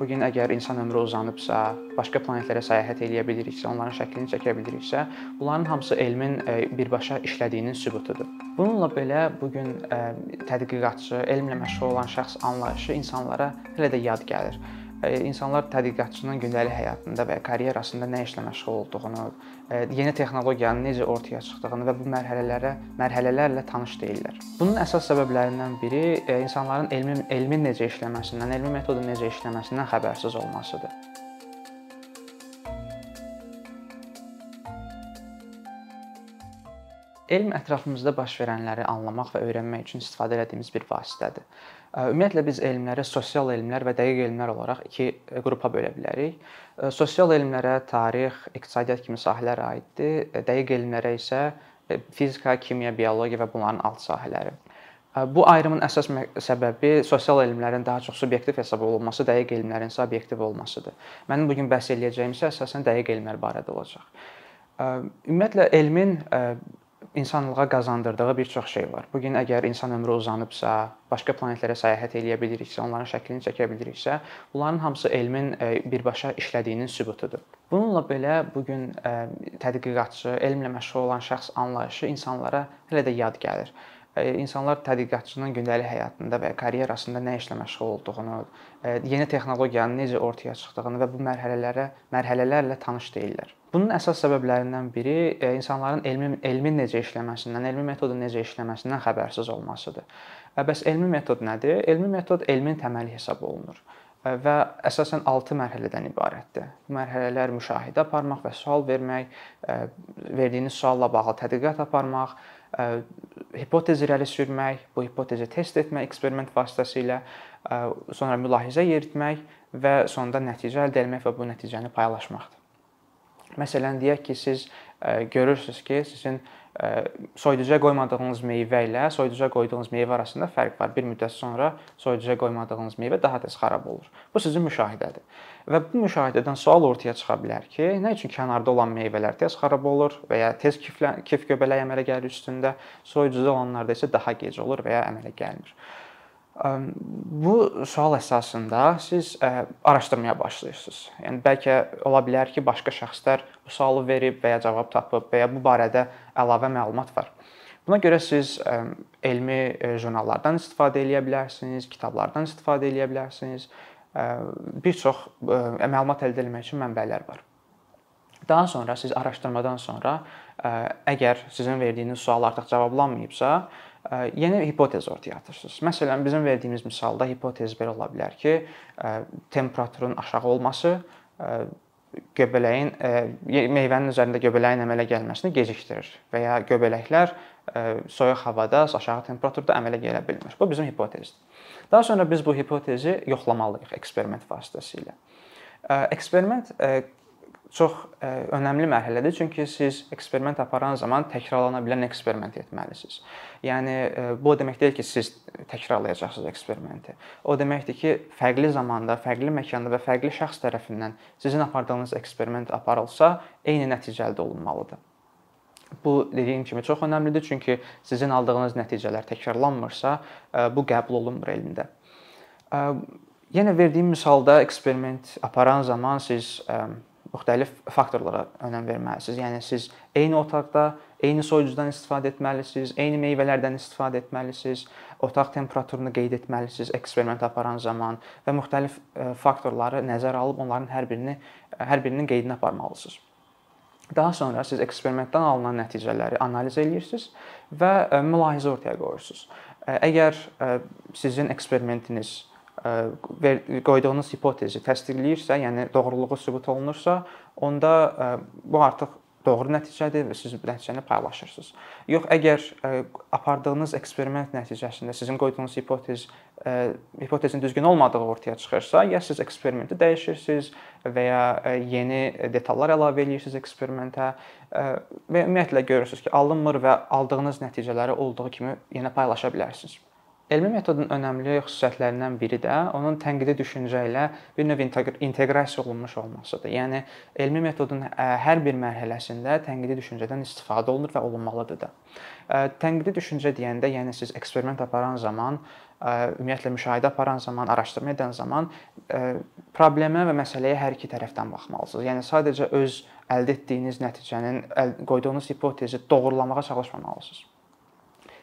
Bu gün əgər insan ömrü uzanıbsa, başqa planetlərə səyahət eləyə biliriksə, onların şəklini çəkə biliriksə, bunların hamısı elmin birbaşa işlədiyinin sübutudur. Bununla belə bu gün tədqiqatçı, elmlə məşğul olan şəxs anlayışı insanlara hələ də yad gəlir insanlar tədqiqatçının gündəlik həyatında və karyerasında nə işlə məşğul olduğunu, yeni texnologiyanın necə ortaya çıxdığını və bu mərhələlərə, mərhələlərlə tanış deyillər. Bunun əsas səbəblərindən biri insanların elmin elmin necə işləməsindən, elmi metodun necə işləməsindən xəbərsiz olmasıdır. Elm ətrafımızda baş verənləri anlamaq və öyrənmək üçün istifadə etdiyimiz bir vasitədir. Ümumiyyətlə biz elmləri sosial elmlər və dəqiq elmlər olaraq iki qrupa bölə bilərik. Sosial elmlərə tarix, iqtisadiyyat kimi sahələr aiddir. Dəqiq elmlərə isə fizika, kimya, biologiya və bunların alt sahələri. Bu ayrımın əsas səbəbi sosial elmlərin daha çox subyektiv hesab olunması, dəqiq elmlərin isə obyektiv olmasıdır. Mənim bu gün bəhs eləyəcəyim isə əsasən dəqiq elmlər barədə olacaq. Ümumiyyətlə elmin insanlığa qazandırdığı bir çox şey var. Bu gün əgər insan ömrü uzanıbsa, başqa planetlərə səyahət eləyə biliriksə, onların şəklini çəkə biliriksə, bunların hamısı elmin birbaşa işlədiyinin sübutudur. Bununla belə bu gün tədqiqatçı, elmlə məşğul olan şəxs anlayışı insanlara hələ də yad gəlir insanlar tədqiqatçının gündəlik həyatında və karyerasında nə işlə məşğul olduğunu, yeni texnologiyanın necə ortaya çıxdığını və bu mərhələlərə, mərhələlərlə tanış deyillər. Bunun əsas səbəblərindən biri insanların elmi elmin necə işləməsindən, elmi metodun necə işləməsindən xəbərsiz olmasıdır. Bəs elmi metod nədir? Elmi metod elmin təməli hesab olunur və əsasən 6 mərhələdən ibarətdir. Bu mərhələlər müşahidə aparmaq və sual vermək, verdiyiniz sualla bağlı tədqiqat aparmaq, hipotez irəli sürmək, bu hipotezi test etmək eksperiment vasitəsilə, sonra mülahizə yeritmək və sonda nəticə əldə etmək və bu nəticəni paylaşmaqdır. Məsələn, deyək ki, siz görürsüz ki, sizin soyuducuya qoymadığınız meyvə ilə soyuducuya qoyduğunuz meyvə arasında fərq var. Bir müddət sonra soyuducuya qoymadığınız meyvə daha tez xarab olur. Bu sizin müşahidədir. Və bu müşahidədən sual ortaya çıxa bilər ki, nə üçün kənarda olan meyvələr tez xarab olur və ya tez kiflə, kif göbələyi əmələ gəlir üstündə, soyuducuda olanlarda isə daha gec olur və ya əmələ gəlmir. Bu sual əsasında siz araşdırmaya başlayırsınız. Yəni bəlkə ola bilər ki, başqa şəxslər bu sualı verib və ya cavab tapıb və ya bu barədə əlavə məlumat var. Buna görə siz elmi jurnallardan istifadə edə bilərsiniz, kitablardan istifadə edə bilərsiniz. Bir çox məlumat əldə etmək üçün mənbələr var. Daha sonra siz araşdırmadan sonra əgər sizin verdiyiniz sual artıq cavablanmayıbsa, yeni hipotez ortaya atırsınız. Məsələn, bizim verdiyimiz misalda hipotez belə ola bilər ki, temperaturun aşağı olması göbələyin meyvənin üzərində göbələyin əmələ gəlməsini gecikdirir və ya göbələklər soyuq havada aşağı temperaturda əmələ gələ bilmir. Bu bizim hipotezdir. Daha sonra biz bu hipotezi yoxlamalıyıq eksperiment vasitəsilə. Eksperiment çox önəmli mərhələdir, çünki siz eksperiment aparan zaman təkrarlana bilən eksperiment etməlisiniz. Yəni bu o demək deyil ki, siz təkrarlayacaqsınız eksperimenti. O deməkdir ki, fərqli zamanda, fərqli məkanda və fərqli şəxs tərəfindən sizin apardığınız eksperiment aparılsa, eyni nəticə əldə olunmalıdır. Bu dediyim kimi çox önəmlidir, çünki sizin aldığınız nəticələr təkrarlanmırsa, bu qəbul olunmur elmdə. Yenə verdiyim misalda eksperiment aparan zaman siz müxtəlif faktorlara önəm verməlisiniz. Yəni siz eyni otaqda eyni soyuducudan istifadə etməlisiniz, eyni meyvələrdən istifadə etməlisiniz, otaq temperaturunu qeyd etməlisiniz eksperiment aparan zaman və müxtəlif e, faktorları nəzərə alıb onların hər birini hər birinin qeydini aparmalısınız. Daha sonra siz eksperimentdən alınan nəticələri analiz edirsiniz və e, mülahizə ortaya qoyursunuz. E, əgər sizin eksperimentiniz qoyduğunuz hipotezi təsdiqləyirsə, yəni doğruluğu sübut olunursa, onda bu artıq doğru nəticədir və siz nəticəni paylaşırsınız. Yox, əgər apardığınız eksperiment nəticəsində sizin qoyduğunuz hipotez hipotezin düzgün olmadığı ortaya çıxırsa, ya siz eksperimenti dəyişirsiniz və ya yeni detallar əlavə edirsiniz eksperimentə və ümumiyyətlə görürsüz ki, alınmır və aldığınız nəticələri olduğu kimi yenə paylaşa bilərsiniz. Elmi metodun önəmli xüsusiyyətlərindən biri də onun tənqidi düşüncə ilə bir növ inteqrasiya olunmuş olmasıdır. Yəni elmi metodun hər bir mərhələsində tənqidi düşüncədən istifadə olunur və olunmalıdır da. Tənqidi düşüncə deyəndə, yəni siz eksperiment aparan zaman, ümumiyyətlə müşahidə aparan zaman, araşdırma edən zaman problemə və məsələyə hər iki tərəfdən baxmalısınız. Yəni sadəcə öz əldə etdiyiniz nəticənin, qoyduğunuz hipotezi doğrulamağa çalışmamalısınız.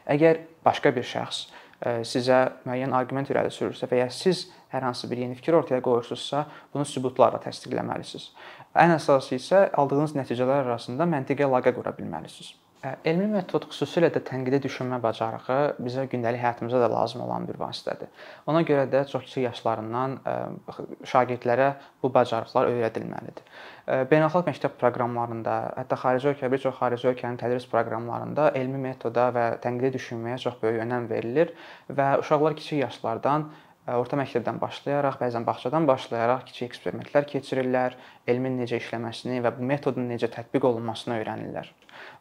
Əgər başqa bir şəxs sizə müəyyən arqument irəli sürürsə və ya siz hər hansı bir yeni fikir ortaya qoyursunuzsa, bunu sübutlarla təsdiqləməlisiniz. Ən əsası isə aldığınız nəticələr arasında məntiqi əlaqə qura bilməlisiniz. Elmi metod xüsusilə də tənqidi düşünmə bacarığı bizə gündəlik həyatımızda da lazım olan bir vasitədir. Ona görə də çox kiçik yaşlarından şagirdlərə bu bacarıqlar öyrədilməlidir. Beynəlxalq məktəb proqramlarında, hətta xarici ölkə, bir çox xarici ölkənin tədris proqramlarında elmi metoda və tənqidi düşünməyə çox böyük önəm verilir və uşaqlar kiçik yaşlardan orta məktəbdən başlayaraq, bəzən bağçadan başlayaraq kiçik eksperimentlər keçirirlər, elmin necə işləməsini və bu metodun necə tətbiq olunmasını öyrənirlər.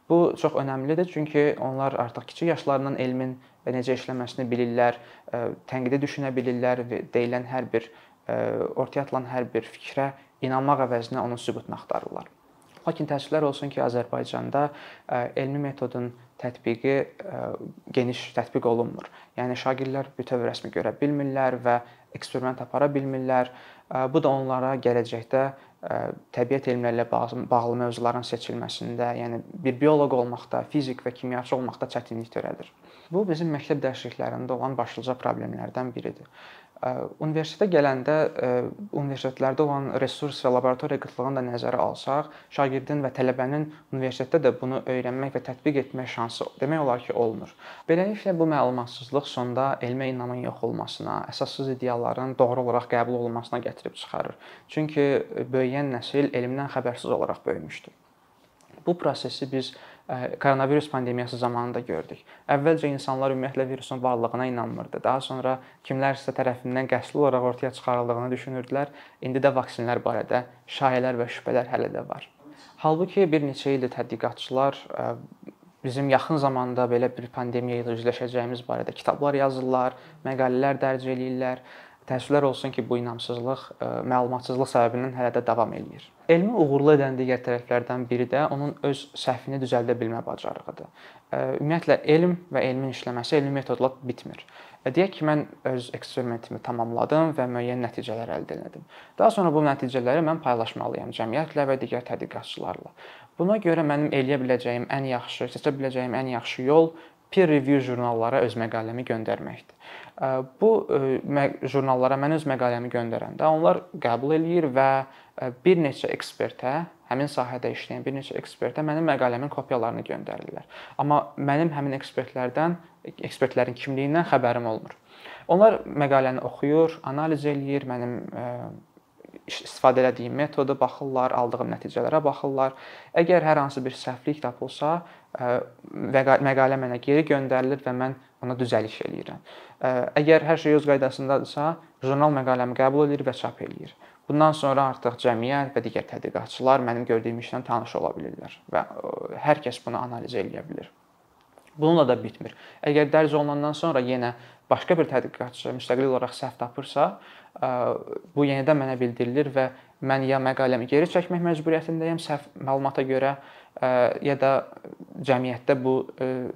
Bu çox əhəmilidir, çünki onlar artıq kiçik yaşlarından elmin necə işləməsini bilirlər, tənqidi düşünə bilirlər və deyilən hər bir ortaya atılan hər bir fikrə inanmaq əvəzinə onun sübutunu axtarırlar. Lakin təəssüflər olsun ki, Azərbaycanda elmi metodun tətbiqi geniş tətbiq olunmur. Yəni şagirdlər bütöv rəsmi görə bilmirlər və eksperiment apara bilmirlər. Bu da onlara gələcəkdə təbiət elmləri ilə bağlı mövzuların seçilməsində, yəni bir bioloq olmaqda, fizik və kimyaçı olmaqda çətinlik törədir. Bu bizim məktəb dərsliklərində olan başlıca problemlərdən biridir. Universitetə gələndə universitetlərdə olan resurs və laboratoriya qıtlığını da nəzərə alsaq, şagirdin və tələbənin universitetdə də bunu öyrənmək və tətbiq etmək şansı demək olar ki, olmur. Beləliklə bu məlumatsızlıq sonda elmə inamın yox olmasına, əsassız ideyaların doğru olaraq qəbul olunmasına gətirib çıxarır. Çünki böyüyən nəsil elmdən xəbərsiz olaraq böyümüşdür. Bu prosesi biz koronavirus pandemiyası zamanında gördük. Əvvəlcə insanlar ümumiyyətlə virusun varlığına inanmırdı. Daha sonra kimlərsə tərəfindən qəsdi olaraq ortaya çıxarıldığını düşünürdülər. İndi də vaksinlər barədə şayələr və şübhələr hələ də var. Halbuki bir neçə ildir tədqiqatçılar bizim yaxın zamanda belə bir pandemiya ilə üzləşəcəyimiz barədə kitablar yazırlar, məqalələr dərc eləyirlər. Təəssüflər olsun ki, bu inamsızlıq məlumatsızlıq səbəbindən hələ də davam eləyir. Elmi uğurlu edən digər tərəflərdən biri də onun öz səhvini düzəldə bilmə bacarığıdır. Ümumiyyətlə elm və elmin işləməsi elmi metodla bitmir. Deyək ki, mən öz eksperimentimi tamamladım və müəyyən nəticələr əldə etdim. Daha sonra bu nəticələri mən paylaşmalıyam cəmiyyətlə və digər tədqiqatçılarla. Buna görə mənim eləyə biləcəyim ən yaxşı, seçə biləcəyim ən yaxşı yol peer review jurnallara öz məqaləmi göndərməkdir. Bu jurnallara mən öz məqaləmi göndərəndə onlar qəbul eləyir və bir neçə ekspertə, həmin sahədə işləyən bir neçə ekspertə mənim məqaləmin kopyalarını göndərirlər. Amma mənim həmin ekspertlərdən, ekspertlərin kimliyindən xəbərim olmur. Onlar məqaləni oxuyur, analiz eləyir, mənim istifadə etdiyim metoda baxırlar, aldığım nəticələrə baxırlar. Əgər hər hansı bir səhvlik tapılsa, məqalə mənə geri göndərilir və mən ona düzəliş eləyirəm. Əgər hər şey öz qaydasındadırsa, jurnal məqaləmi qəbul edir və çap eləyir. Bundan sonra artıq cəmiyyət və digər tədqiqatçılar mənim gördüyüm işlə tanış ola bilirlər və hər kəs bunu analiz edə bilər. Bununla da bitmir. Əgər dərc olunandan sonra yenə başqa bir tədqiqatçı müstəqil olaraq səhv tapırsa, bu yenidən mənə bildirilir və mən ya məqaləmi geri çəkmək məcburiyyətindəyəm səhv məlumata görə, ya da cəmiyyətdə bu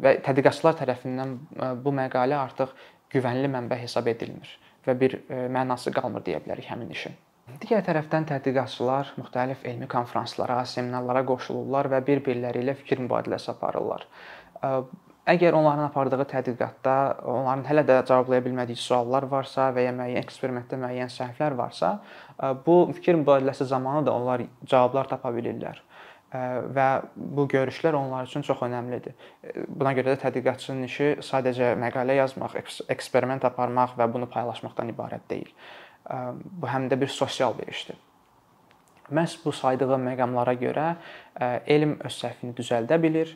və tədqiqatçılar tərəfindən bu məqalə artıq güvənli mənbə hesab edilmir və bir mənası qalmır deyə bilərik həmin işin. Digər tərəfdən tədqiqatçılar müxtəlif elmi konfranslara, seminarlara qoşulurlar və bir-birləri ilə fikir mübadiləsi aparırlar. Əgər onların apardığı tədqiqatda onların hələ də cavablaya bilmədiyi suallar varsa və ya müəyyən eksperimentdə müəyyən səhvlər varsa, bu fikir mübadiləsi zamanı da onlar cavablar tapa bilirlər və bu görüşlər onlar üçün çox əhəmilidir. Buna görə də tədqiqatçının işi sadəcə məqalə yazmaq, eksperiment aparmaq və bunu paylaşmaqdan ibarət deyil. Bu həm də bir sosial bir işdir. Məhz bu saydığım məqamlara görə elm öz səhvini düzəldə bilir